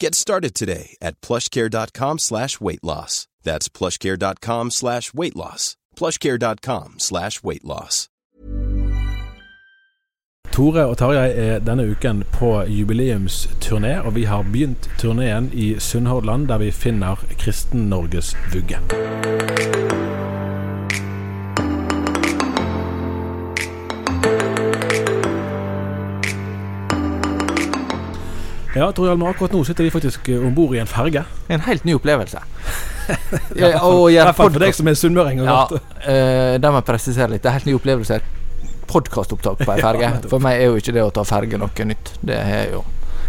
Get started today at plushcare.com slash weight loss. That's plushcare.com slash weight loss. plushcare.com slash weight loss. Tore og Tarjei er denne uken på jubileumsturné, og vi har begynt turneen i Sunnhordland, der vi finner Kristen-Norges vugge. Ja, Tor Hjalmar, akkurat nå sitter vi faktisk om bord i en ferge. En helt ny opplevelse. Ja, Ja, og I hvert fall for deg som er sunnmøring. Ja, eh, det må jeg presisere litt. Det er helt ny opplevelse. Podkastopptak på ei ferge. For meg er jo ikke det å ta ferge noe nytt. Det jeg jo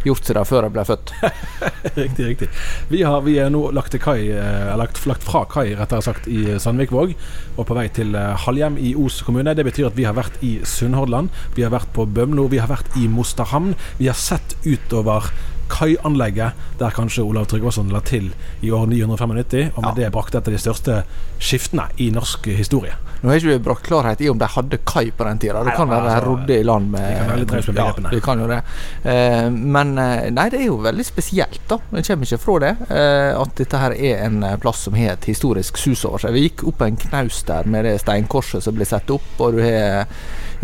gjort siden før jeg ble født. Riktig, riktig. Vi, har, vi er nå lagt, kai, eh, lagt, lagt fra kai rettere sagt, i Sandvikvåg og på vei til eh, Halhjem i Os kommune. Det betyr at vi har vært i Sunnhordland, vi har vært på Bømlo, vi har vært i Mosterhamn. Vi har sett utover kaianlegget der kanskje Olav Tryggvason la til i år 995, og med det brakte et av de største skiftene i norsk historie. Nå har ikke vi brakt klarhet i om de hadde kai på den tida. Det kan være de altså, rodde i land med de kan ja, de kan jo det. Eh, men eh, nei, det er jo veldig spesielt, da. vi kommer ikke fra det. Eh, at dette her er en eh, plass som har et historisk sus over seg. Vi gikk opp en knaus der med det steinkorset som blir satt opp, og du har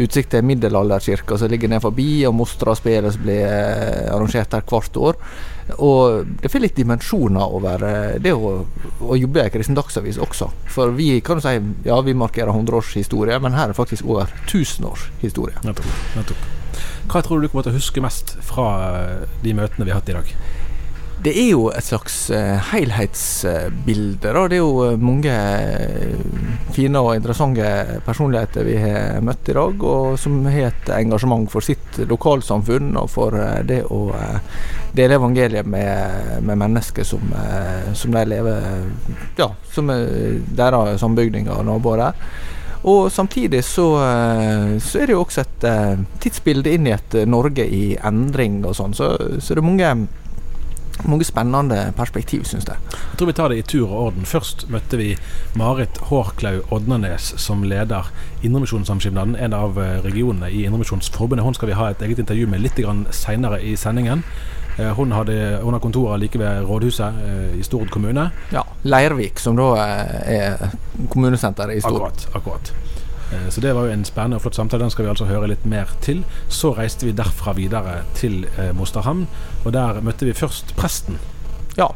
utsikt til middelalderkirka som ligger ned forbi, og Mostra-spelet som blir eh, arrangert her hvert år. Og det får litt dimensjoner over det å, å jobbe i en kristen dagsavis også. For vi kan jo si ja, vi markerer 100 års historie, men her er faktisk over 1000 års historie. Nettopp. nettopp. Hva tror du du kommer til å huske mest fra eh, de møtene vi har hatt i dag? Det er jo et slags uh, helhetsbilde. Det er jo eh, mange eh, fine og interessante personligheter vi har møtt i dag, og som har et engasjement for sitt lokalsamfunn og for eh, det å eh, dele evangeliet med, med mennesker som, eh, som de lever Ja, som er deres sambygdinger og naboer der. Og samtidig så, eh, så er det jo også et eh, tidsbilde inn i et eh, Norge i endring og sånn. Så, så det er mange, mange spennende perspektiv, syns jeg. Jeg tror vi tar det i tur og orden. Først møtte vi Marit Hårklaug Odnanes som leder Indremisjonssamskipnaden, en av eh, regionene i Indremisjonsforbundet. Hun skal vi ha et eget intervju med litt seinere i sendingen. Eh, Hun, hadde, hun har kontorer like ved rådhuset eh, i Stord kommune. Ja, Leirvik, som da er kommunesenteret i Stord. Akkurat. akkurat. Eh, Så det var jo en spennende og flott samtale. Den skal vi altså høre litt mer til. Så reiste vi derfra videre til eh, Mosterhamn, og der møtte vi først presten. Ja.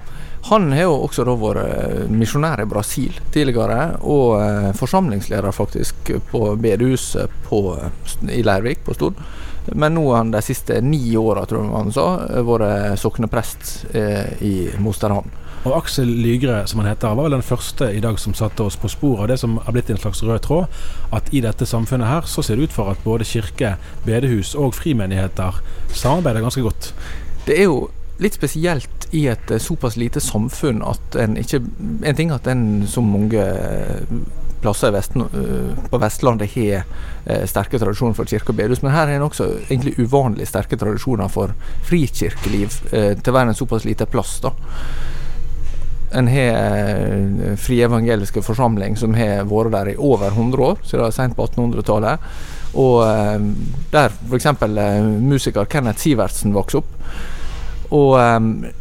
Han har jo også da vært eh, misjonær i Brasil tidligere, og forsamlingsleder faktisk på bedehuset i Leirvik på Stord. Men nå har han de siste ni åra, tror jeg han sa, vært sokneprest i Mosterhamn. Og Aksel Lygre, som han heter, var vel den første i dag som satte oss på sporet av det som har blitt en slags rød tråd. At i dette samfunnet her så ser det ut for at både kirke, bedehus og frimenigheter samarbeider ganske godt. Det er jo litt spesielt i et eh, såpass lite samfunn at en ikke En ting at en så mange eh, plasser Vesten, eh, på Vestlandet har sterke tradisjoner for kirke og bedehus, men her er en også egentlig uvanlig sterke tradisjoner for frikirkeliv til å være en såpass lite plass. da. En har eh, Fri forsamling som har vært der i over 100 år, siden sent på 1800-tallet. Og eh, der f.eks. Eh, musiker Kenneth Sivertsen vokste opp. Og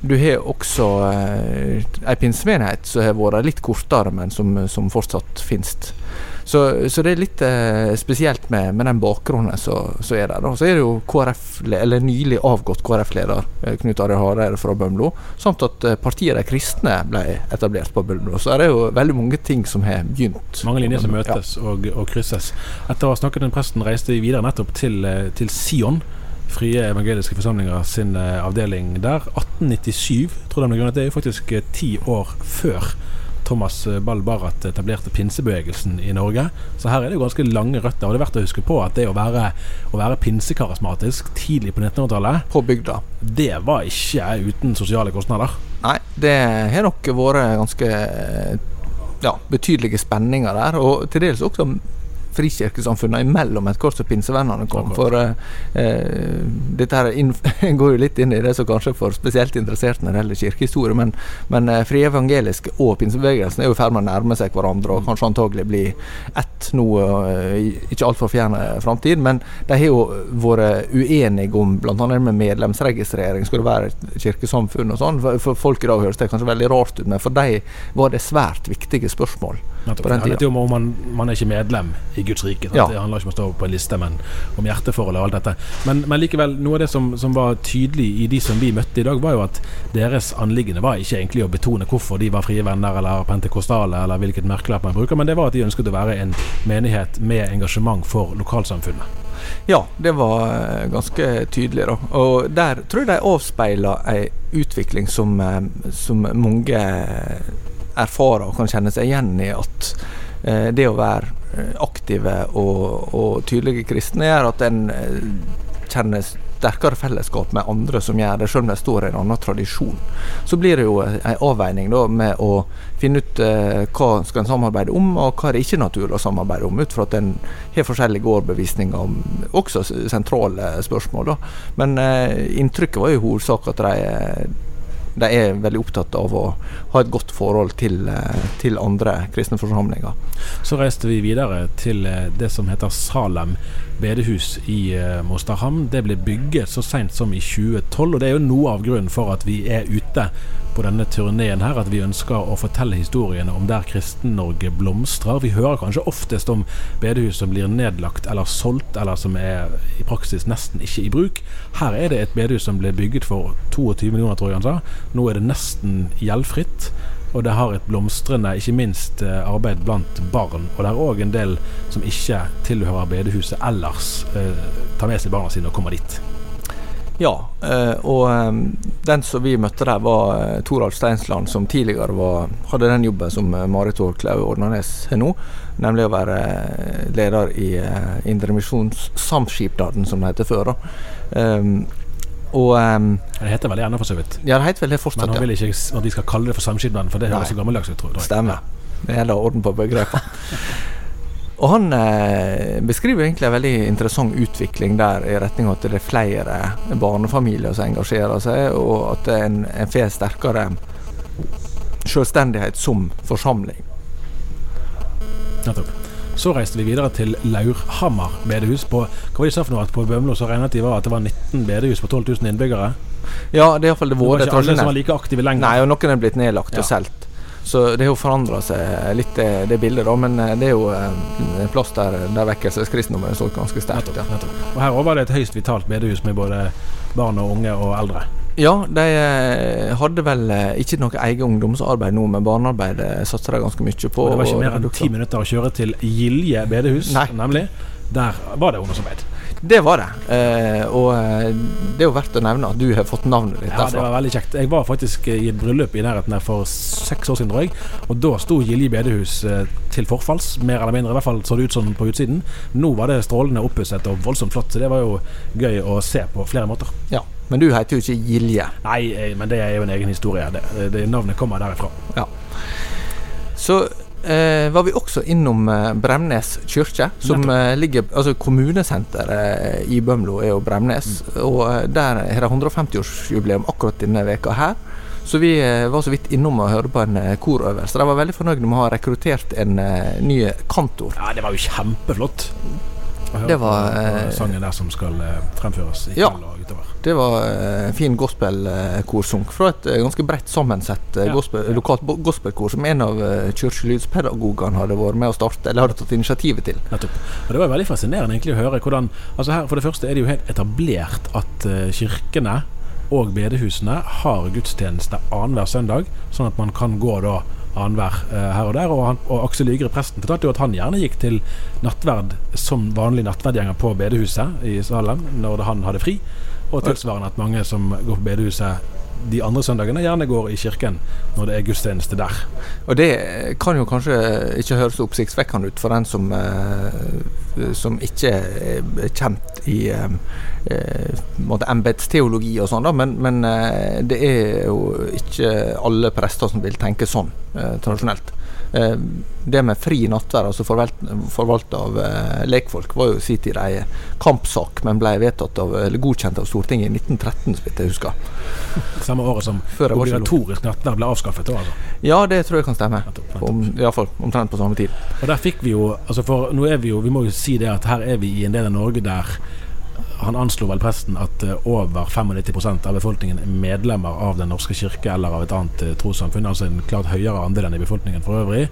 du har også ei pinsemenighet som har vært litt kortere, men som, som fortsatt finnes. Så, så, det er litt eh, spesielt med, med, den bakgrunnen som er der. Da. Så er det jo KrF, eller nylig avgått KrF-leder uh, Knut Arild Hareide fra Bømlo, samt at uh, partiet De kristne ble etablert på Bømlo. Så er det jo veldig mange ting som har begynt. Mange linjer som møtes ja. og, og, krysses. Etter å ha snakket med presten reiste vi videre nettopp til, til Sion Frie evangeliske forsamlinger sin avdeling der. 1897, tror jeg det er faktisk ti år før Thomas Ball Barrat etablerte pinsebevegelsen i Norge. Så her er det jo ganske lange røtter. Og det er verdt å huske på at det å være, å være pinsekarismatisk tidlig på 1900-tallet På bygda. Det var ikke uten sosiale kostnader. Nei, det har nok vært ganske ja, betydelige spenninger der. Og til dels også frikirkesamfunnene imellom et kors og pinsevennene kom. For uh, dette her går jo litt inn i det som kanskje for spesielt interessert når det gjelder kirkehistorie, men, men uh, frievangelisk og pinsebevegelsen er jo i ferd med å nærme seg hverandre og kanskje antagelig bli ett nå uh, i ikke altfor fjern framtid. Men de har jo vært uenige om bl.a. med medlemsregistrering. Skal det være kirkesamfunn og sånn? For folk i dag høres det kanskje veldig rart ut, men for dem var det svært viktige spørsmål. Nettopp. Det handlet jo om man, man er ikke medlem i Guds rike. Ja. Det handler ikke om å stå på en liste, men om hjerteforhold og alt dette. Men, men likevel, noe av det som, som, var tydelig i de som vi møtte i dag, var jo at deres anliggende var ikke egentlig å betone hvorfor de var frie venner eller pentekostale eller hvilket merkelapp man bruker, men det var at de ønsket å være en menighet med engasjement for lokalsamfunnet. Ja, det var eh, ganske tydelig. da. Og der tror jeg de avspeiler ei utvikling som, eh, som mange erfarer og kan kjenne seg igjen i at eh, det å være eh, aktive og, og tydelige kristne gjør at en eh, kjenner sterkere fellesskap med andre som gjør det, selv om de står i en annen tradisjon. Så blir det jo en avveining da, med å finne ut eh, hva skal en samarbeide om, og hva er det ikke naturlig å samarbeide om, ut fra at en har forskjellige overbevisninger om også sentrale spørsmål. Da. Men eh, inntrykket var jo hovedsak at de de er veldig opptatt av å ha et godt forhold til, eh, til andre kristne forsamlinger. Så reiste vi videre til eh, det som heter Salem bedehus i uh, Mosterhamn. Det ble bygget så seint som i 2012, og det er jo noe av grunnen for at vi er ute på denne turneen her, at vi ønsker å fortelle historiene om der Kristen-Norge blomstrer. Vi hører kanskje oftest om bedehus som blir nedlagt eller solgt, eller som er i praksis nesten ikke i bruk. Her er det et bedehus som ble bygget for 22 millioner, tror jeg han sa. Nå er det nesten gjeldfritt. Og det har et blomstrende, ikke minst, eh, arbeid blant barn. Og det er òg en del som ikke tilhører bedehuset ellers, eh, tar med seg barna sine og kommer dit. Ja, eh, og den som vi møtte der, var Toralf Steinsland, som tidligere var, hadde den jobben som Marit Aarklau Ordnanes har nå, nemlig å være leder i Indremisjonssamskipnaden, som det heter før. da. Og um, Det heter vel gjerne for så vidt. Ja, det heter vel det fortsatt, Men han vil ikke at vi skal kalle det for samskipnaden, for det høres så gammeldags ut. Stemmer. Det gjelder orden på begrepene. Og han eh, beskriver egentlig en veldig interessant utvikling der i retning av at det er flere barnefamilier som engasjerer seg, og at en, en får sterkere selvstendighet som forsamling. Nettopp. Så reiste vi videre til Laurhammer bedehus. På, hva var de sa for noe? At på Bømlo så regnet de var at det var 19 bedehus på 12 000 innbyggere? Ja, det er iallfall det våre. Det var ikke alle som var like aktive lenger. Nei, og noen er blitt nedlagt ja. og solgt. Så det har jo forandra seg litt, det, det, bildet, da. Men eh, det er jo eh, en plass der, der vekkelseskristendommen står ganske sterkt. Ja. Og her var det et høyst vitalt bedehus med både barn og unge og eldre. Ja, de eh, hadde vel eh, ikke noe eget ungdomsarbeid nå, men barnearbeid satser de ganske mye på. Og det var ikke mer enn ti minutter å kjøre til Gilje bedehus, Nei. nemlig. Der var det ungdomsarbeid. Det var det. Eh, og eh, det er jo verdt å nevne at du har fått navnet ditt ja, derfra. Det var veldig kjekt. Jeg var faktisk i et bryllup i nærheten der for seks år siden, tror jeg. Og da sto Gilje bedehus eh, til forfalls, mer eller mindre. I hvert fall så det ut sånn på utsiden. Nå var det strålende oppusset og voldsomt flott, så det var jo gøy å se på flere måter. Ja. Men du heter jo ikke Gilje. Nei, eh, men det er jo en egen historie. Det, det Navnet kommer derifra. Ja. Så eh, var vi også innom eh, Bremnes kirke, som eh, ligger Altså kommunesenteret i Bømlo er jo Bremnes. Mm. Og eh, der har de 150-årsjubileum akkurat denne veka her. Så vi eh, var så vidt innom og hørte på en eh, korøvelse. De var veldig fornøyde med å ha rekruttert en eh, ny kantor. Ja, det var jo kjempeflott. Det var, på, på eh, sangen der som skal eh, fremføres i Ja. kveld og utover. Det var en fin gospelkorsung fra et eh, ganske bredt sammensett eh, gospel, lokalt gospelkor, som en av kirkelydspedagogene hadde vært med å starte, eller hadde tatt initiativet til. Nettopp. Og Det var veldig fascinerende egentlig å høre hvordan altså her, For det første er det jo helt etablert at eh, kirkene og bedehusene har gudstjeneste annenhver søndag, sånn at man kan gå da annenhver eh, her og der. Og, han, og Aksel Lygre, presten, fortalte jo at han gjerne gikk til nattverd som vanlig nattverdgjenger på bedehuset i Salem når han hadde fri. Og tilsvarende at mange som går på bedehuset de andre søndagene, gjerne går i kirken når det er gudstjeneste der. Og det kan jo kanskje ikke høres oppsiktsvekkende ut for den som, eh, som ikke er kjent i eh, eh, embetsteologi og sånn, men, men det er jo ikke alle prester som vil tenke sånn tradisjonelt. Eh, det med fri nattverd, altså forvalta av eh, lekfolk, var jo i sin tid ei kampsak, men ble vedtatt av, eller godkjent av Stortinget i 1913, så vidt jeg husker. Samme året som obligatorisk nattverd ble avskaffet. Da, altså. Ja, det tror jeg kan stemme. Om, Iallfall omtrent på samme tid. Og der fikk vi jo altså For nå er vi jo Vi må jo si det at her er vi i en del av Norge der han anslo vel presten at eh, over 95 av befolkningen er medlemmer av Den norske kirke eller av et annet eh, trossamfunn. Altså en klart høyere andel enn i befolkningen for øvrig.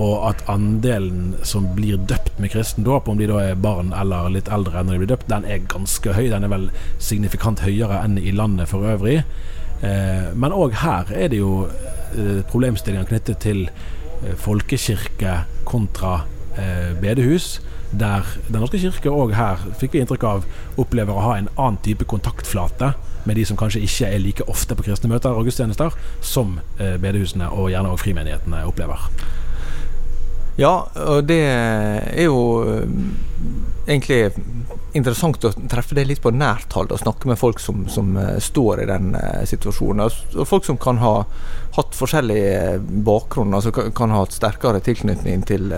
Og at andelen som blir døpt med kristen dåp, om de da er barn eller litt eldre når de blir døpt, den er ganske høy. Den er vel signifikant høyere enn i landet for øvrig. Eh, men òg her er det jo problemstillinger knyttet til folkekirke kontra eh, bedehus. Der Den norske kirke òg her, fikk vi inntrykk av, opplever å ha en annen type kontaktflate med de som kanskje ikke er like ofte på kristne møter og gudstjenester, som eh, bedehusene og gjerne òg frimenighetene opplever. Ja, og det er jo eh, egentlig interessant å treffe det litt på nært hold og snakke med folk som, som eh, står i den eh, situasjonen. Og- folk som kan ha hatt forskjellig eh, bakgrunn, altså kan, ha hatt sterkere tilknytning til,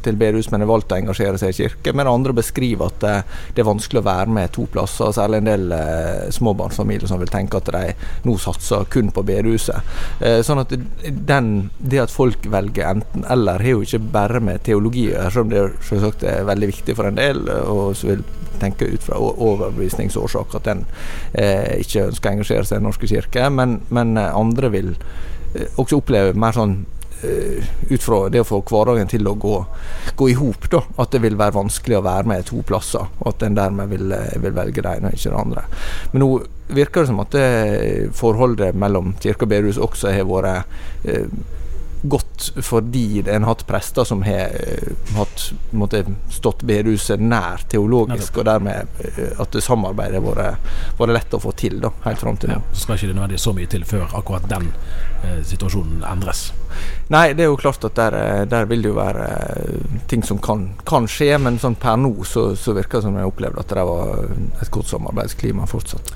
til bedehus, men har valgt å engasjere seg i kirke. Men andre beskriver at det, det er vanskelig å være med to plasser, særlig en del småbarnsfamilier som vil tenke at de nå satser kun på bedehuset. Eh, sånn at den, det at folk velger enten eller, har jo ikke bare med teologi å gjøre, selv om det selvsagt er veldig viktig for en del, og så vil tenke ut fra overbevisningsårsak at den eh, ikke ønsker å engasjere seg i Den norske kirke, men, men eh, andre vil eh, også oppleve mer sånn eh, ut fra det å få hverdagen til å gå, gå i hop, da. At det vil være vanskelig å være med to plasser, og at en dermed vil, vil velge det ene og ikke det andre. Men nå virker det som at det forholdet mellom kirke og bedehus også har vært godt fordi en har hatt prester som har eh, hatt, måtte, stått bedehuset nær teologisk, og dermed eh, at det samarbeidet har vært, vært lett å få til da, helt fram til nå. Ja, så skal ikke det nødvendigvis så mye til før akkurat den eh, situasjonen endres. Nei, det er jo klart at der, eh, der vil det jo være ting som kan, kan skje, men sånn per nå så, så virker det som jeg opplevde at det var et godt samarbeidsklima fortsatt.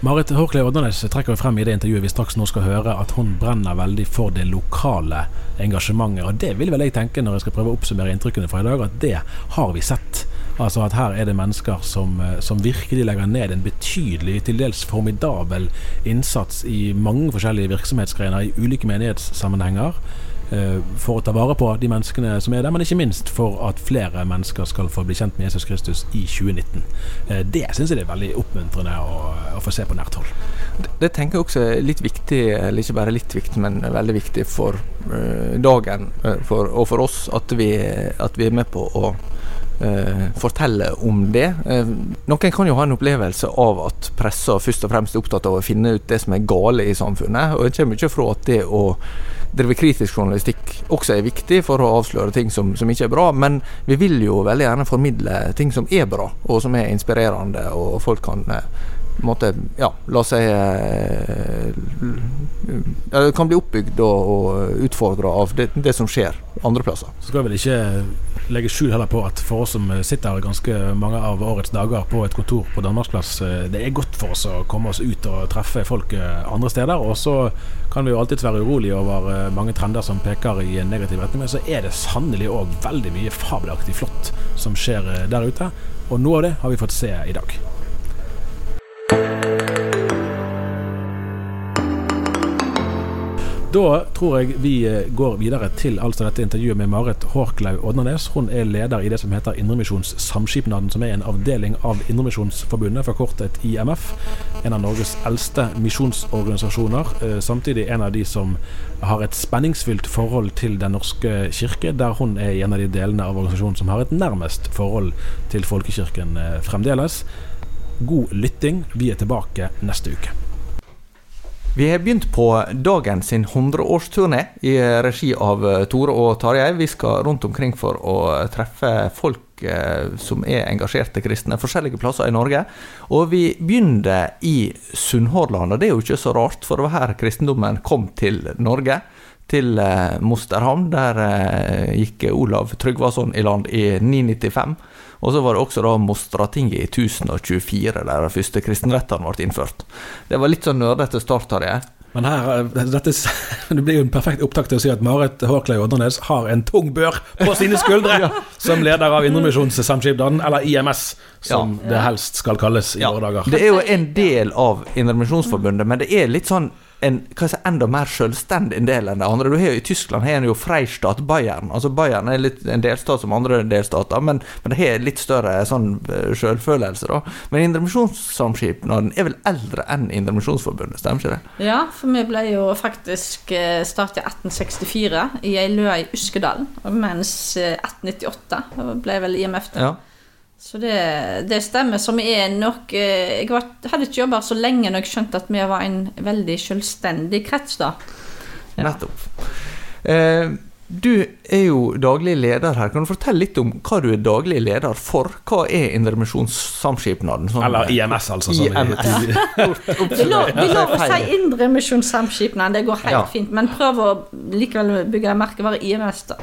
Marit Hårklev Oddernes trekker frem i det intervjuet vi straks nå skal høre, at hun brenner veldig for det lokale engasjementet. Og det vil vel jeg tenke når jeg skal prøve å oppsummere inntrykkene fra i dag, at det har vi sett. Altså at her er det mennesker som, eh, som virkelig legger ned en betydelig, til dels formidabel innsats i mange forskjellige virksomhetsgrener i ulike menighetssammenhenger. Eh, For å ta vare på de menneskene som er der, men ikke minst for at flere mennesker skal få bli kjent med Jesus Kristus i 2019. Eh, Det syns jeg det er veldig oppmuntrende å, å få se på nært hold. Det, det tenker jeg også er litt viktig, eller ikke bare litt viktig, men veldig viktig for uh, dagen for, og for oss at vi, at vi er med på å fortelle om det. Eh, noen kan jo ha en opplevelse av at pressa først og fremst er opptatt av å finne ut det som er gale i samfunnet. Og jeg kommer ikke fra at det å drive kritisk journalistikk også er viktig for å avsløre ting som, som ikke er bra, men vi vil jo veldig gjerne formidle ting som er bra, og som er inspirerende, og folk kan eh, måte, ja, la seg ja, kan bli oppbygd og, og utfordra av det, det som skjer andre plasser. Så skal vel ikke legge skjul heller på at for oss som sitter ganske mange av årets dager på et kontor på Danmarksplass, eh, det er godt for oss å komme oss ut og treffe folk eh, andre steder. Og så kan vi jo alltids være urolige over eh, mange trender som peker i en negativ retning, men så er det sannelig òg veldig mye fabelaktig flott som skjer eh, der ute. Og noe av det har vi fått se i dag. Da tror jeg vi eh, går videre til altså dette intervjuet med Marit Hårklaug Odnernes. Hun er leder i det som heter Indremisjonssamskipnaden, som er en avdeling av Indremisjonsforbundet, forkortet IMF. En av Norges eldste misjonsorganisasjoner. eh, Samtidig en av de som har et spenningsfylt forhold til Den norske kirke, der hun er en av de delene av organisasjonen som har et nærmest forhold til folkekirken eh, fremdeles. God lytting. Vi er tilbake neste uke. Vi har begynt på dagen sin 100-årsturné i regi av eh, Tore og Tarjei. Vi skal rundt omkring for å treffe folk eh, som er engasjerte kristne forskjellige plasser i Norge. Og vi begynner i Sunnhordland, og det er jo ikke så rart, for det var her kristendommen kom til Norge. Til eh, Mosterhamn, der eh, gikk Olav Tryggvason i land i 995. Og så var det også da Mostratinget i 1024, der de første kristenrettene ble innført. Det var litt sånn nerdete start det. Men her, eh, dette, det blir jo en perfekt opptak til å si at Marit Hårklaug Oddernes har en tung bør på sine skuldre som leder av Indremisjonssamskipnaden, eller IMS, som det helst skal kalles i våre dager. Det er jo en del av Indremisjonsforbundet, men det er litt sånn en si, enda mer selvstendig del enn det andre. Du har jo, I Tyskland har en jo freistat Bayern. Altså Bayern er litt en delstat som andre delstater, men, men det har litt større sånn eh, selvfølelse. da. Men Indremisjonssamskipnaden er vel eldre enn Indremisjonsforbundet, stemmer ikke det? Ja, for vi ble jo faktisk eh, startet i 1864 i ei løa i Uskedalen. Mens eh, 1898 ble vel IMF det. Ja. Så det, det stemmer. Som er nok eh, Jeg var, hadde ikke jobba så lenge når jeg skjønte at vi var en veldig selvstendig krets, da. Ja. Nettopp. Eh, du er jo daglig leder her. Kan du fortelle litt om hva du er daglig leder for? Hva er Indremisjonssamskipnaden? Sånn- Eller IMS, altså. Sånn IMS. Vi lover vi lov å si Indremisjonssamskipnaden, det går helt Ja. fint. Men prøv å likevel bygge merkevare IMS, da.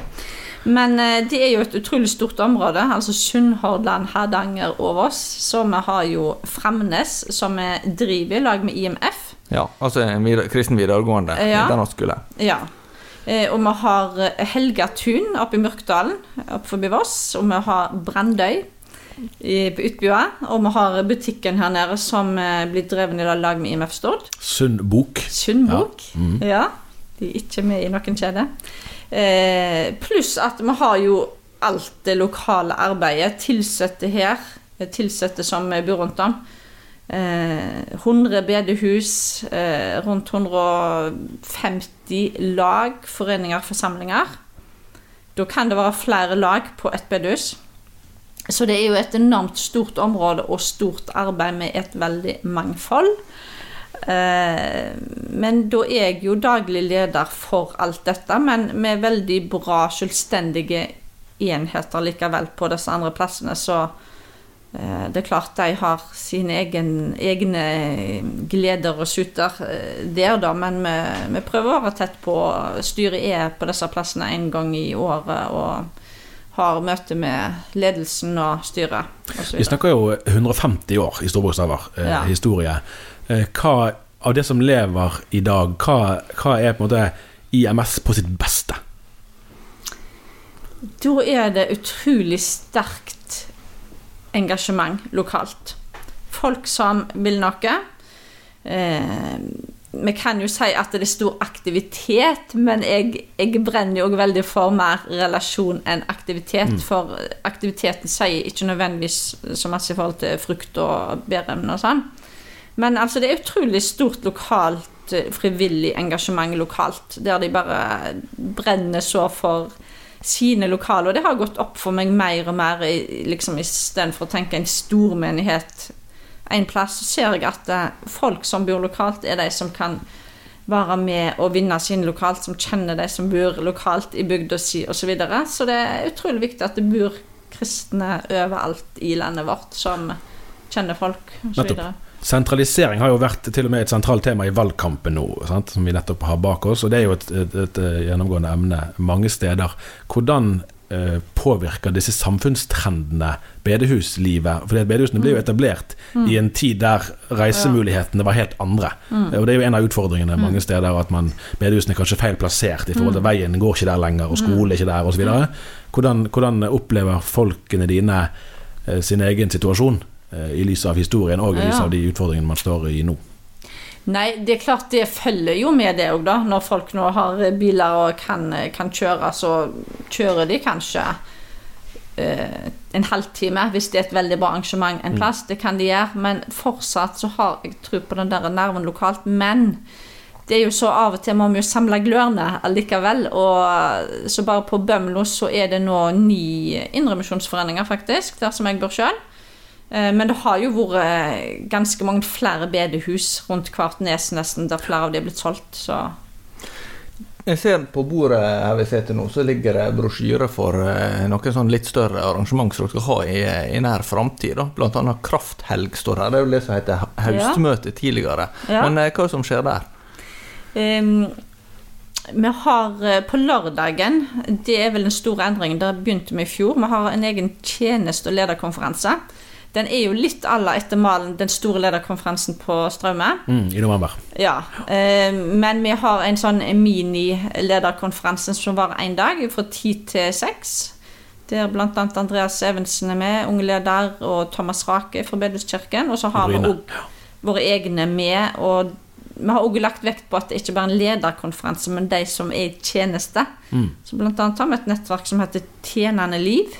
Men eh, det er jo et utrolig stort område. Altså Sunnhordland, Hardanger og Voss. Så vi har jo Framnes, som vi driver i lag med IMF. Ja, altså en videre, kristen videregående. Ja. Den skole. Ja. Eh, og vi har Helga Helgatun oppe i Mørkdalen, oppe forbi Voss. Og vi har Brandøy i, på Utbua. Og vi har butikken her nede som eh, blir drevet i lag med IMF Stord. Sunn bok. Sundbok. Ja. Mm. Ja. De er ikke med i noen kjede. Eh, pluss at vi har jo alt det lokale arbeidet. Tilsatte her. eh, Tilsatte som bor rundt om. Eh, 100 bedehus, eh, rundt 150 lag, foreninger, forsamlinger. Da kan det være flere lag på et bedehus. Så det er jo et enormt stort område og stort arbeid med et veldig mangfold. Eh, men da er jeg jo daglig leder for alt dette, men med veldig bra, selvstendige enheter likevel på disse andre plassene, så eh, det er klart de har sine egen, egne gleder og suter eh, der, da, men vi, vi prøver å være tett på. Styret er på disse plassene en gang i året og har møte med ledelsen og styret. Og Vi snakker jo 150 år i storbokstaver eh, Ja. historie. Eh, hva av det som lever i dag, hva, hva er på en måte IMS på sitt beste? Da er det utrolig sterkt engasjement lokalt. Folk som vil noe. Eh, vi kan jo si at det er stor aktivitet, men jeg, jeg brenner jo veldig for mer relasjon enn aktivitet. For aktiviteten sier ikke nødvendigvis så masse i forhold til frukt og bæremne og sånn. Men altså, det er utrolig stort lokalt eh, frivillig engasjement lokalt, der de bare brenner så for sine lokale. Og det har gått opp for meg mer og mer, i- liksom istedenfor å tenke en stormenighet en plass, så ser jeg at eh, folk som bor lokalt, er de som kan være med og vinne sine lokalt, som kjenner de som bor lokalt i bygda si osv. Så, videre. så det er utrolig viktig at det bor kristne overalt i landet vårt som kjenner folk osv. Sentralisering har jo vært til og med et sentralt tema i valgkampen nå, sant? som vi nettopp har bak oss. Og det er jo et, et, et eh, gjennomgående emne mange steder. Hvordan eh, påvirker disse samfunnstrendene bedehuslivet? For bedehusene ble jo etablert i en tid der reisemulighetene var helt andre. Mm. Og det er jo en av utfordringene mange steder, at man, bedehusene er kanskje feil plassert i forhold til veien går ikke der lenger, og skolen er ikke der, osv. Hvordan, hvordan opplever folkene dine eh, sin egen situasjon? Eh, I lys av historien og i lys av de utfordringene man står i nå. Nei, det er klart det følger jo med det òg, da. Når folk nå har biler og kan, kan kjøre, så kjører de kanskje eh, en halvtime hvis det er et veldig bra arrangement en plass. Det kan de gjøre. Men fortsatt så har jeg tro på den der nerven lokalt. Men det er jo så av og til må vi jo samle glørne allikevel. Og så bare på Bømlo så er det nå ni indremisjonsforeninger, faktisk, der som jeg bor sjøl. Eh, Men det har jo vært eh, ganske mange flere bedehus rundt hvert nes nesten, der flere av de er blitt solgt. Så Jeg ser på bordet her vi sitter nå, så ligger det brosjyre for eh, noen sånn litt større arrangement som dere skal ha i, i nær framtid. Blant annet Krafthelg står her. Det er jo det som heter høstmøte tidligere. Ja. Men hva som skjer der? Um, vi har på lørdagen, det er vel den store endringen, det begynte vi i fjor, vi har en egen tjeneste- og lederkonferanse. Den er jo litt à la etter malen den store lederkonferansen på Straume. Mm, I november. Ja, eh, men vi har en sånn mini-lederkonferanse som varer én dag, fra ti til seks. Der bl.a. Andreas Evensen er med, unge leder, og Thomas Rake fra Bedehuskirken. Og så har vi Bryne. òg våre egne med. Og vi har òg lagt vekt på at det ikke bare er en lederkonferanse, men de som er i tjeneste. Så blant annet har vi et nettverk som heter Tjenende liv,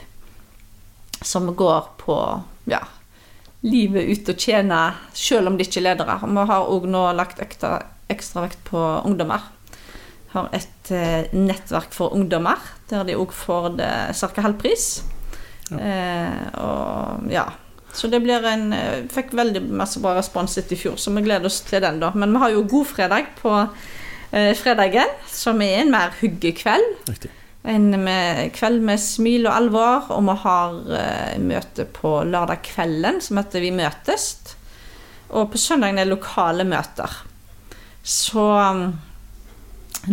som går på ja, livet ut og tjene selv om de ikke er ledere. Og vi har òg nå lagt ekstra, ekstra vekt på ungdommer. Har et eh, nettverk for ungdommer, der de òg får det ca. halv pris. Eh, og ja. Så det blir en eh, Fikk veldig masse bra respons etter i fjor, så vi gleder oss til den, da. Men vi har jo Godfredag på eh, fredagen, som er en mer hyggekveld. Riktig. En med kveld med smil og alvor, og vi har eh, møte på lørdag kvelden som heter Vi møtes. Og på søndagen er lokale møter. Så um,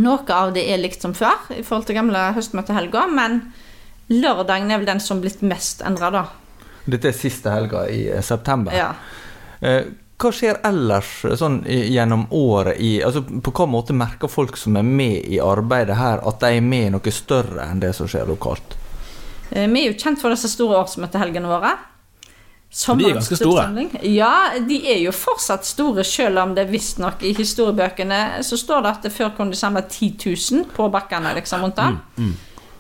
noe av det er likt som før i forhold til gamle høstmøtehelga, men lørdagen er vel den som er blitt mest endra, da. Dette er siste helga i eh, september. Ja. Eh, hva skjer ellers sånn gjennom året i altså På hva måte merker folk som er med i arbeidet her, at de er med i noe større enn det som skjer lokalt? Eh, Vi er jo kjent for disse store årsmøtehelgene våre. De er ganske store. Ja, de er jo fortsatt store, selv om det visstnok i historiebøkene så står det at det før kunne de samle 10 000 på bakkene liksom rundt Mm, mm.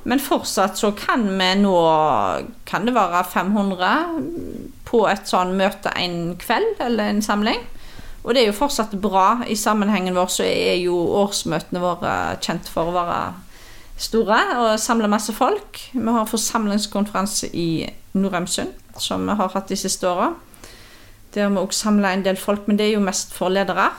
Men fortsatt så kan vi nå Kan det være 500 på et sånn møte en kveld, eller en samling. Og det er jo fortsatt bra. I sammenhengen vår så er jo årsmøtene våre kjent for å være store og samle masse folk. Vi har forsamlingskonferanse i Norheimsund, som vi har hatt de siste åra. Der vi også samla en del folk, men det er jo mest for ledere.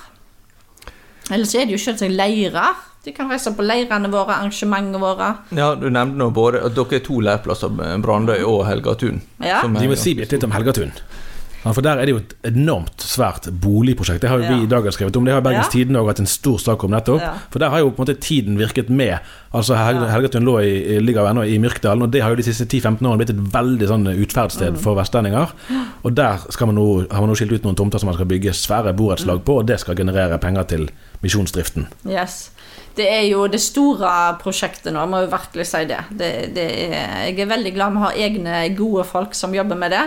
Ellers er det jo selvsagt leirer. De kan reise på leirene våre, arrangementene våre. Ja, Du nevnte nå både at dere er to leirplasser, Brandøy og Helgatun. Ja. De må si litt om Helgatun. Ja, for Der er det jo et enormt svært boligprosjekt. Det har jo vi i dag skrevet om. Det har Bergens Ja. Tidende også hatt en stor sak om nettopp. Ja. For der har jo på en måte tiden virket med. Altså Hel Helgatun lå i, ligger jo ennå i Myrkdalen, og det har jo de siste 10-15 årene blitt et veldig sånn utferdssted Mm. for vestlendinger. Og der skal man nå, har man nå skilt ut noen tomter som man skal bygge svære borettslag på, og det skal generere penger til misjonsdriften. Yes. Det er jo det store prosjektet nå, jeg må jo virkelig si det. det, det er, jeg er veldig glad vi har egne gode folk som jobber med det.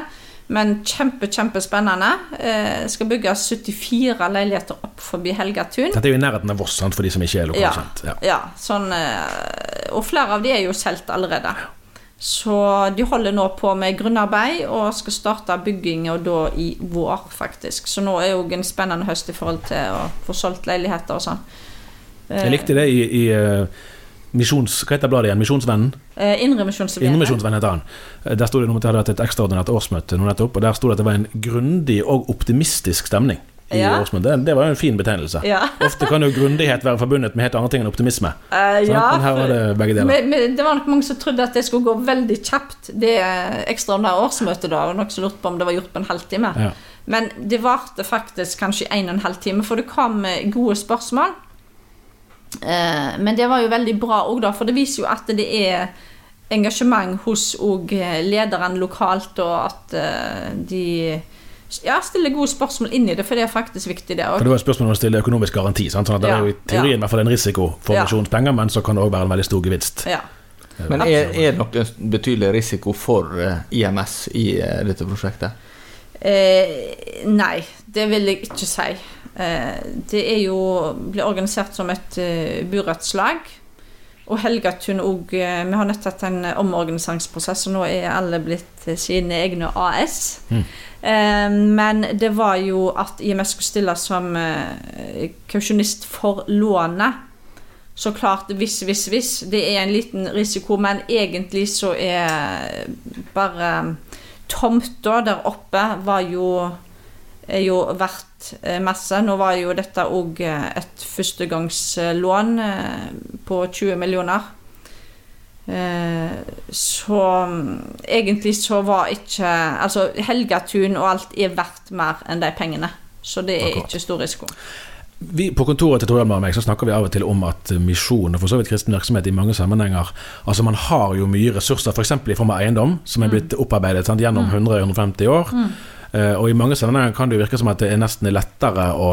Men kjempe, kjempespennende. Eh, skal bygge 74 leiligheter opp forbi Helgatun. Dette er jo i nærheten av Voss, sant, for de som ikke er Ja, lokalkjent. Ja. ja sånn, eh, og flere av de er jo solgt allerede. Så de holder nå på med grunnarbeid og skal starte byggingen da i vår, faktisk. Så nå er jo en spennende høst i forhold til å få solgt leiligheter og sånn. Jeg likte det i, i eh, misjons... Hva heter bladet igjen? Misjonsvennen? Eh, Indremisjonsvennen heter han. Eh, Der sto det at det hadde vært et ekstraordinært årsmøte nå nettopp, og der sto det at det var en grundig og optimistisk stemning i Ja. årsmøtet. Det, var jo en fin betegnelse. Ja. Ofte kan jo grundighet være forbundet med helt andre ting enn optimisme. Eh, ja, Men her var det begge deler. Men, men det var nok mange som trodde at det skulle gå veldig kjapt, det ekstraordinære årsmøtet. da, og Noen som lurte på om det var gjort på en halvtime. Ja. Men det varte faktisk kanskje en og en halv time, for det kom gode spørsmål. Eh, men det var jo veldig bra òg, for det viser jo at det er engasjement hos lederen lederne lokalt, og at eh, de ja, stiller gode spørsmål inn i det, for det er faktisk viktig, det òg. det var et spørsmål om å stille økonomisk garanti. Sant? Sånn at det Ja, er jo i teorien i hvert fall en risiko for Ja. men så kan det òg være en veldig stor gevinst. Ja. Men er, er det noen betydelig risiko for eh, IMS i eh, dette prosjektet? Eh, nei, det vil jeg ikke si. Eh, det er jo blir organisert som et eh, burettslag. Og Helgatun òg eh, Vi har nettopp hatt en omorganiseringsprosess, og nå er alle blitt eh, sine egne AS. Eh, men det var jo at IMS skulle stille som eh, kausjonist for lånet. Så klart, hvis, hvis, hvis. Det er en liten risiko, men egentlig så er bare tomta der oppe var jo er jo verdt eh, masse. Nå var jo dette òg et førstegangslån eh, på 20 millioner. Eh, Så mm, egentlig så var ikke Altså, Helgatun og alt er verdt mer enn de pengene. Så det er Akkurat. ikke stor risiko. Vi, på kontoret til Tor og meg så snakker vi av og til om at misjon og for så vidt kristen virksomhet i mange sammenhenger Altså Man har jo mye ressurser, f.eks. i form av eiendom, som er blitt opparbeidet sant, gjennom 100-150 år. Eh, og i mange sammenhenger kan det jo virke som at det er nesten lettere å,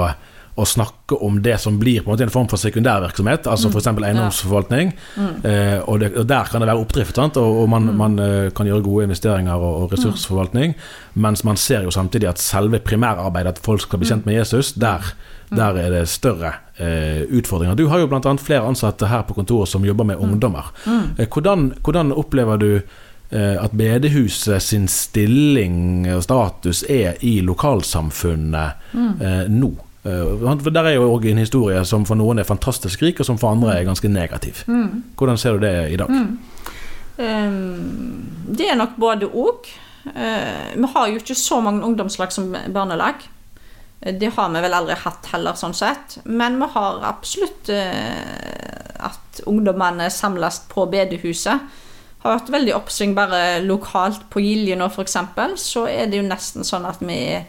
å snakke om det som blir på en måte en form for sekundærvirksomhet, altså f.eks. eiendomsforvaltning. Eh, og, det, og der kan det være oppdrift, sant? og, og man, man eh, kan gjøre gode investeringer og, og ressursforvaltning. Mens man ser jo samtidig at selve primærarbeidet, at folk skal bli kjent med Jesus, der, der er det større eh, utfordringer. Du har jo bl.a. flere ansatte her på kontoret som jobber med ungdommer. Eh, hvordan, hvordan opplever du eh, at bedehuset sin stilling og status er i lokalsamfunnet eh, nå? Eh, for Der er jo òg en historie som for noen er fantastisk rik, og som for andre er ganske negativ. Hvordan ser du det i dag? Ehm, Det er nok både og. Uh, Vi har jo ikke så mange ungdomslag som barnelag. Eh, Det har vi vel aldri hatt heller, sånn sett. Men vi har absolutt uh, at ungdommene samles på bedehuset. Har vært veldig oppsving bare lokalt på Gilje nå, f.eks. Så er det jo nesten sånn at vi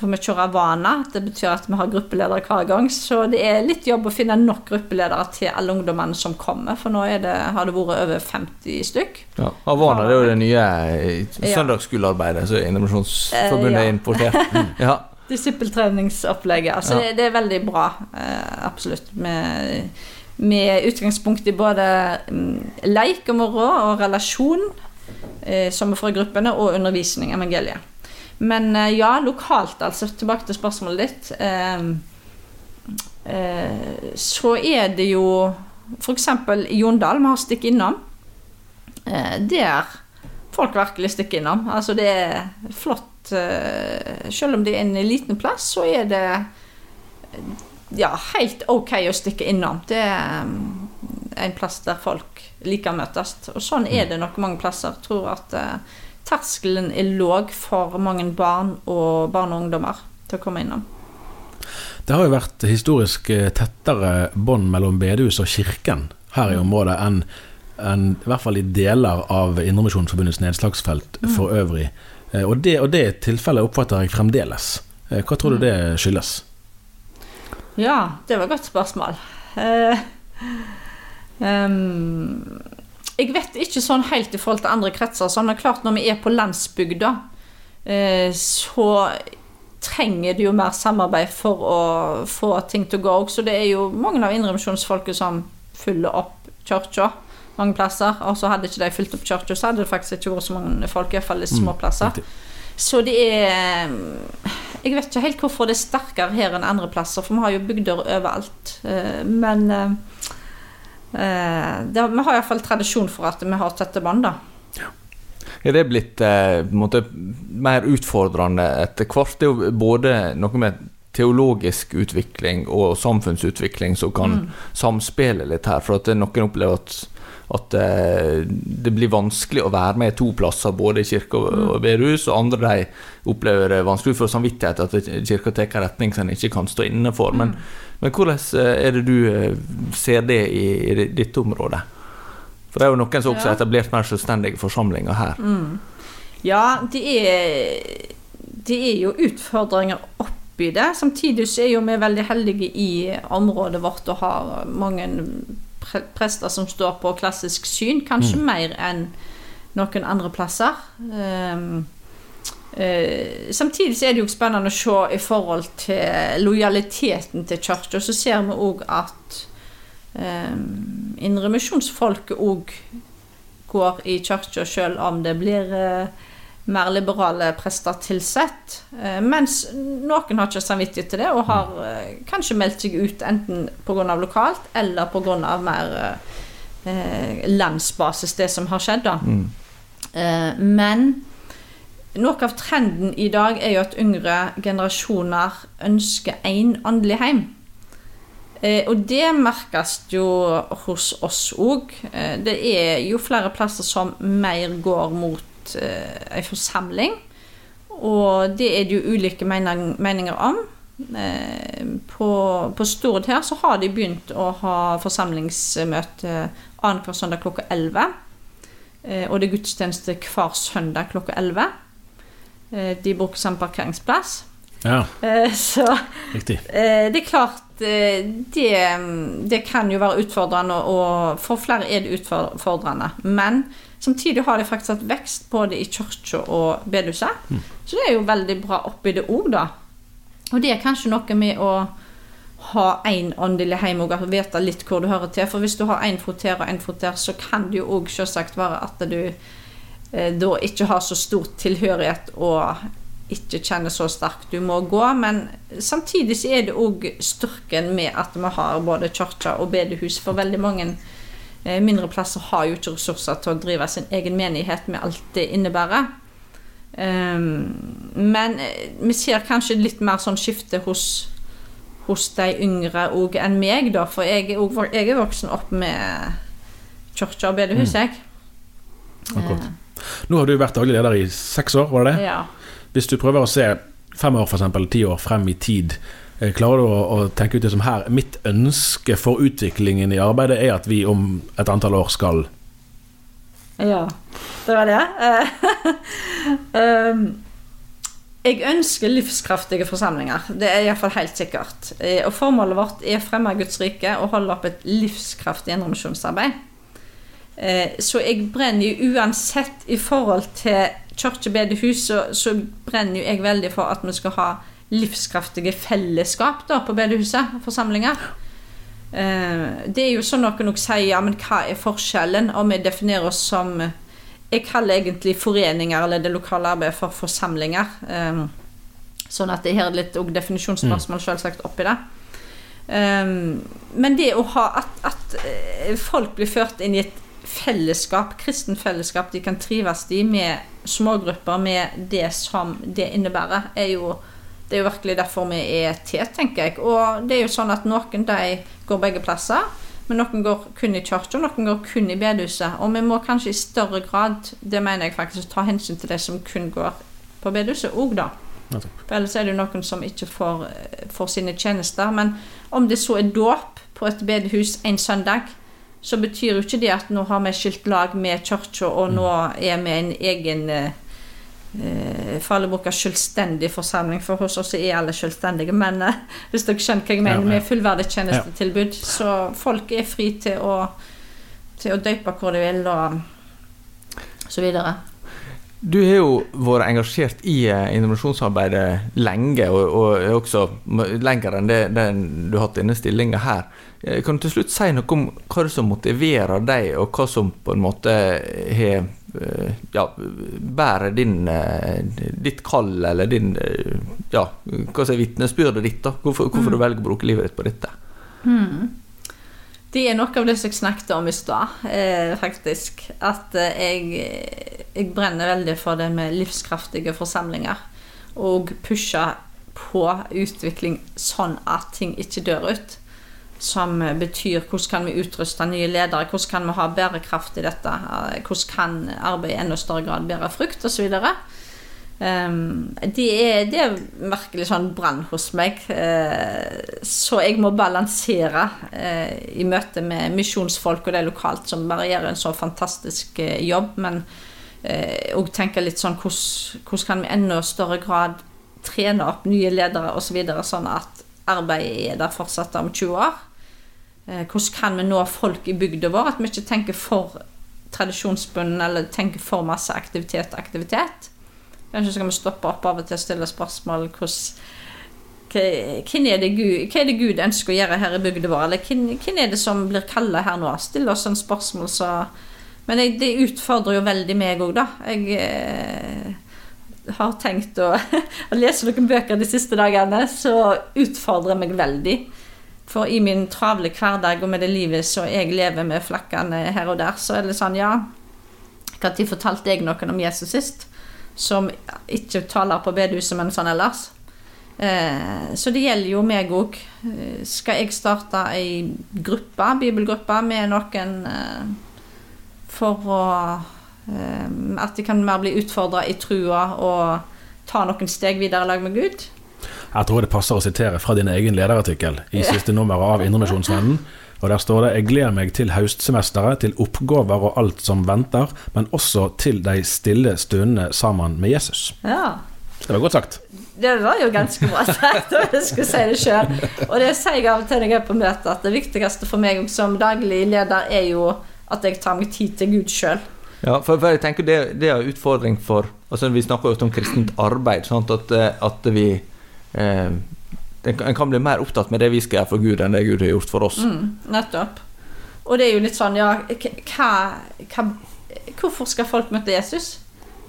for vi kjører Vana. Det betyr at vi har gruppeledere hver gang. Så det er litt jobb å finne nok gruppeledere til alle ungdommene som kommer. For nå er det, har det vært over 50 stykk. Ja, Havana det er jo det nye eh, søndagsskolearbeidet som Indremisjonsforbundet Eh, ja. er importert. Ja. Disippeltreningsopplegget. Altså Ja. det, det er veldig bra, eh, absolutt. Med, med utgangspunkt i både mm, leik og moro og relasjon, eh, som får i gruppene, og undervisning, evangeliet. Men eh, ja, lokalt, altså, tilbake til spørsmålet ditt, eh, eh, så er det jo f.eks. i Jondal, vi har stikk innom, eh, der folk virkelig stikker innom. Altså det er flott Selv om det er en liten plass, så er det ja, helt ok å stikke innom. Det er mm, en plass der folk liker å møtes. Og sånn er det nok mange plasser. Jeg tror at terskelen er låg for mange barn og barn og ungdommer til å komme innom. Det har jo vært historisk eh, tettere bånd mellom bedehus og kirken her i området enn en, i hvert fall i deler av Indremisjonsforbundets nedslagsfelt for øvrig. Eh, Og det, og det tilfellet oppfatter jeg fremdeles. Eh, Hva tror du det skyldes? Ja, det var et godt spørsmål. Uh, ehm, jeg vet ikke sånn helt i forhold til andre kretser. Sånn, det er klart Når vi er på landsbygda, eh, så trenger det jo mer samarbeid for å få ting til å gå. Så det er jo mange av indremisjonsfolket som fyller opp kirka mange plasser. Og så hadde ikke de fylt opp kirka, så hadde det faktisk ikke vært så mange folk, iallfall i små plasser. riktig. Så det er Jeg vet ikke helt hvorfor det er sterkere her enn andre plasser, for vi har jo bygder overalt. Eh, Men eh, eh, det, vi har iallfall tradisjon for at vi har tette bånd, da. Er det blitt eh, måte, mer utfordrende etter hvert? Det er jo både noe med teologisk utvikling og samfunnsutvikling som kan samspille litt her. For at noen opplever at, at eh, det blir vanskelig å være med to plasser, både i kirke og, bedehus, og andre de opplever det vanskelig for samvittighet at kirka tar en retning som en ikke kan stå inne for. Men, men hvordan eh, er det du eh, ser det i, i ditt område? For det er jo noen som også har etablert mer selvstendige forsamlinger her. Ja, det er, det er jo utfordringer oppi det. Samtidig så er jo vi veldig heldige i området vårt og har mange prester som står på klassisk syn, kanskje mer enn noen andre plasser. Um, uh, samtidig så er det jo spennende å se i forhold til lojaliteten til kirka. Så ser vi òg at um, indremisjonsfolket òg går i kirka selv om det blir eh, mer liberale prester tilsett. Eh, mens noen har ikke samvittighet til det, og har eh, kanskje meldt seg ut enten pga. lokalt eller pga. mer eh, landsbasis, det som har skjedd, da. Eh, men noe av trenden i dag er jo at yngre generasjoner ønsker én åndelig heim. Eh, og det merkes jo hos oss òg. Eh, det er jo flere plasser som mer går mot eh, en forsamling. Og det er det jo ulike mening, meninger om. Uh, på, på Stord her så har de begynt å ha forsamlingsmøte annenhver søndag klokka 11. Uh, og det er gudstjeneste hver søndag klokka 11. Eh, de bruker samme parkeringsplass. Ja, Eh, Så riktig. eh, det er klart eh, det, det kan jo være utfordrende, og for flere er det utfordrende. Men samtidig har de faktisk hatt vekst både i kirka og bedehuset. Så det er jo veldig bra oppi det òg, da. Og det er kanskje noe med å ha én åndelig heim og vite litt hvor du hører til. For hvis du har én fot her og én fot der, så kan det jo òg selvsagt være at du eh, da ikke har så stor tilhørighet og ikke kjenner så sterkt du må gå. Men samtidig så er det òg styrken med at vi har både kirke og bedehus. For veldig mange eh, mindre plasser har jo ikke ressurser til å drive sin egen menighet med alt det innebærer. Um, men eh, vi ser kanskje litt mer sånn skifte hos, hos de yngre òg enn meg, da. For jeg, er voksen opp med kirke og bedehus, jeg. Akkurat. Nå har du vært daglig leder i seks år, var det det? Ja. Hvis du prøver å se fem år, f.eks., ti år frem i tid, eh, klarer du å, å tenke ut det som her Mitt ønske for utviklingen i arbeidet er at vi om et antall år skal Ja, det var det. Eh, um, jeg ønsker livskraftige forsamlinger. Det er iallfall helt sikkert. Eh, Og formålet vårt er å fremme Guds rike og holde opp et livskraftig indremisjonsarbeid. Så jeg brenner jo uansett i forhold til kirkebedehus, så, så brenner jo jeg veldig for at vi skal ha livskraftige fellesskap da, på bedehuset, forsamlinger. Eh, Det er jo sånn noen også sier, ja, men hva er forskjellen? om vi definerer oss som Jeg kaller egentlig foreninger eller det lokale arbeidet for forsamlinger. Eh, Sånn at det her er litt definisjonsspørsmål selvsagt oppi det. Um, men det å ha at, at eh, folk blir ført inn i et fellesskap, kristen fellesskap de kan trives i, med smågrupper, med det som det innebærer, er jo det er jo virkelig derfor vi er til, tenker jeg. Og det er jo sånn at noen de går begge plasser, men noen går kun i kirka, noen går kun i bedehuset. Og vi må kanskje i større grad, det mener jeg faktisk, ta hensyn til de som kun går på bedehuset òg, da. For ellers er det jo noen som ikke får, får sine tjenester. Men om det så er dåp på et bedehus en søndag, så betyr jo ikke det at nå har vi skilt lag med kirka, og nå er vi en egen eh, Fallebukka alle bruker selvstendig forsamling, for hos oss er alle selvstendige. Men eh, hvis dere skjønner hva jeg mener, med fullverdig tjenestetilbud, så folk er fri til å, til å døpe hvor de vil, og så videre. Du har jo vært engasjert i eh, innovasjonsarbeidet lenge, og, og også lenger enn det, den du har hatt denne stillinga her. Eh, Kan du til slutt si noe om hva som motiverer deg, og hva som på en måte har eh, ja, bærer din, ditt kall, eller din Ja, hva er vitnesbyrdet ditt? da? Hvorfor, hvorfor du velger å bruke livet ditt på dette? Det er noe av det som jeg snakket om i stad, eh, faktisk. At eh, jeg, jeg brenner veldig for det med livskraftige forsamlinger. Og pusher på utvikling sånn at ting ikke dør ut. Som betyr hvordan kan vi utruste nye ledere, hvordan kan vi ha bærekraft i dette, eh, hvordan kan arbeidet i enda større grad bære frukt, osv. Um, det, er, det er virkelig sånn brann hos meg. Eh, så jeg må balansere eh, i møte med misjonsfolk og de lokalt som bare gjør en så fantastisk eh, jobb. Men òg tenke litt sånn hvordan, kan vi enda større grad trene opp nye ledere osv., så videre, sånn at arbeidet er der fortsatt om 20 år. Hvordan kan vi nå folk i bygda vår? At vi ikke tenker for tradisjonsbunden eller tenker for masse aktivitet og aktivitet. Kanskje skal vi stoppe opp av og til og stille spørsmål hvordan er, det Gud, hva er det Gud ønsker å gjøre her i bygda vår? Eller hvem, hvem er det som blir kalla her nå? Still oss sånne spørsmål, så Men jeg, det utfordrer jo veldig meg òg, da. Jeg, eh, har tenkt å, å lese noen bøker de siste dagene, så utfordrer meg veldig. For i min travle hverdag og med det livet som jeg lever med flakkene her og der, så er det sånn, ja Når fortalte jeg noen om Jesus sist? Som ikke taler på bedehuset, men sånn ellers. Eh, så det gjelder jo meg òg. Skal jeg starte ei gruppe, bibelgruppe, med noen eh, for å at de kan mer bli utfordra i trua og ta noen steg videre lag med Gud. Jeg tror det passer å sitere fra din egen lederartikkel i siste nummer av Indremisjonsvennen. Og Der står det 'Jeg gleder meg til høstsemesteret, til oppgaver og alt som venter', men også til de stille stundene sammen med Jesus. Ja. Det var godt sagt. Det var jo ganske bra sagt, om jeg skulle si det sjøl. Og det sier jeg av og til når jeg er på møte, at det viktigste for meg som daglig leder er jo at jeg tar meg tid til Gud sjøl. Ja, for, for, jeg tenker det, det er en utfordring for altså Vi snakker jo om kristent arbeid. Sånn at, eh, at, vi eh, En kan bli mer opptatt med det vi skal gjøre for Gud, enn det Gud har gjort for oss. Mm, nettopp. Og det er jo litt sånn, ja hva, hva, Hvorfor skal folk møte Jesus?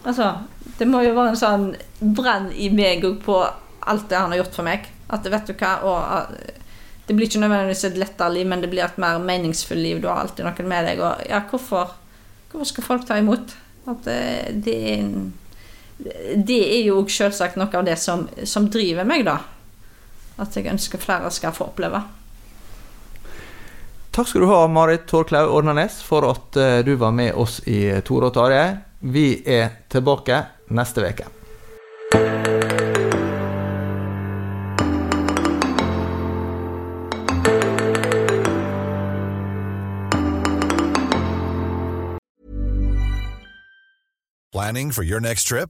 Altså, det må jo være en sånn brenn i meg òg på alt det han har gjort for meg. At vet du hva og, Det blir ikke nødvendigvis et lettere liv, men det blir et mer meningsfullt liv. Du har alltid noen med deg. Og ja, hvorfor Hvorfor skal folk ta imot? At det, er, det er jo selvsagt noe av det som, som driver meg, da. At jeg ønsker flere skal få oppleve. Takk skal du ha, Marit Torklaug Ordnanes, for at uh, du var med oss i Tore og Tarjei. Vi er tilbake neste uke. Planning for your next trip?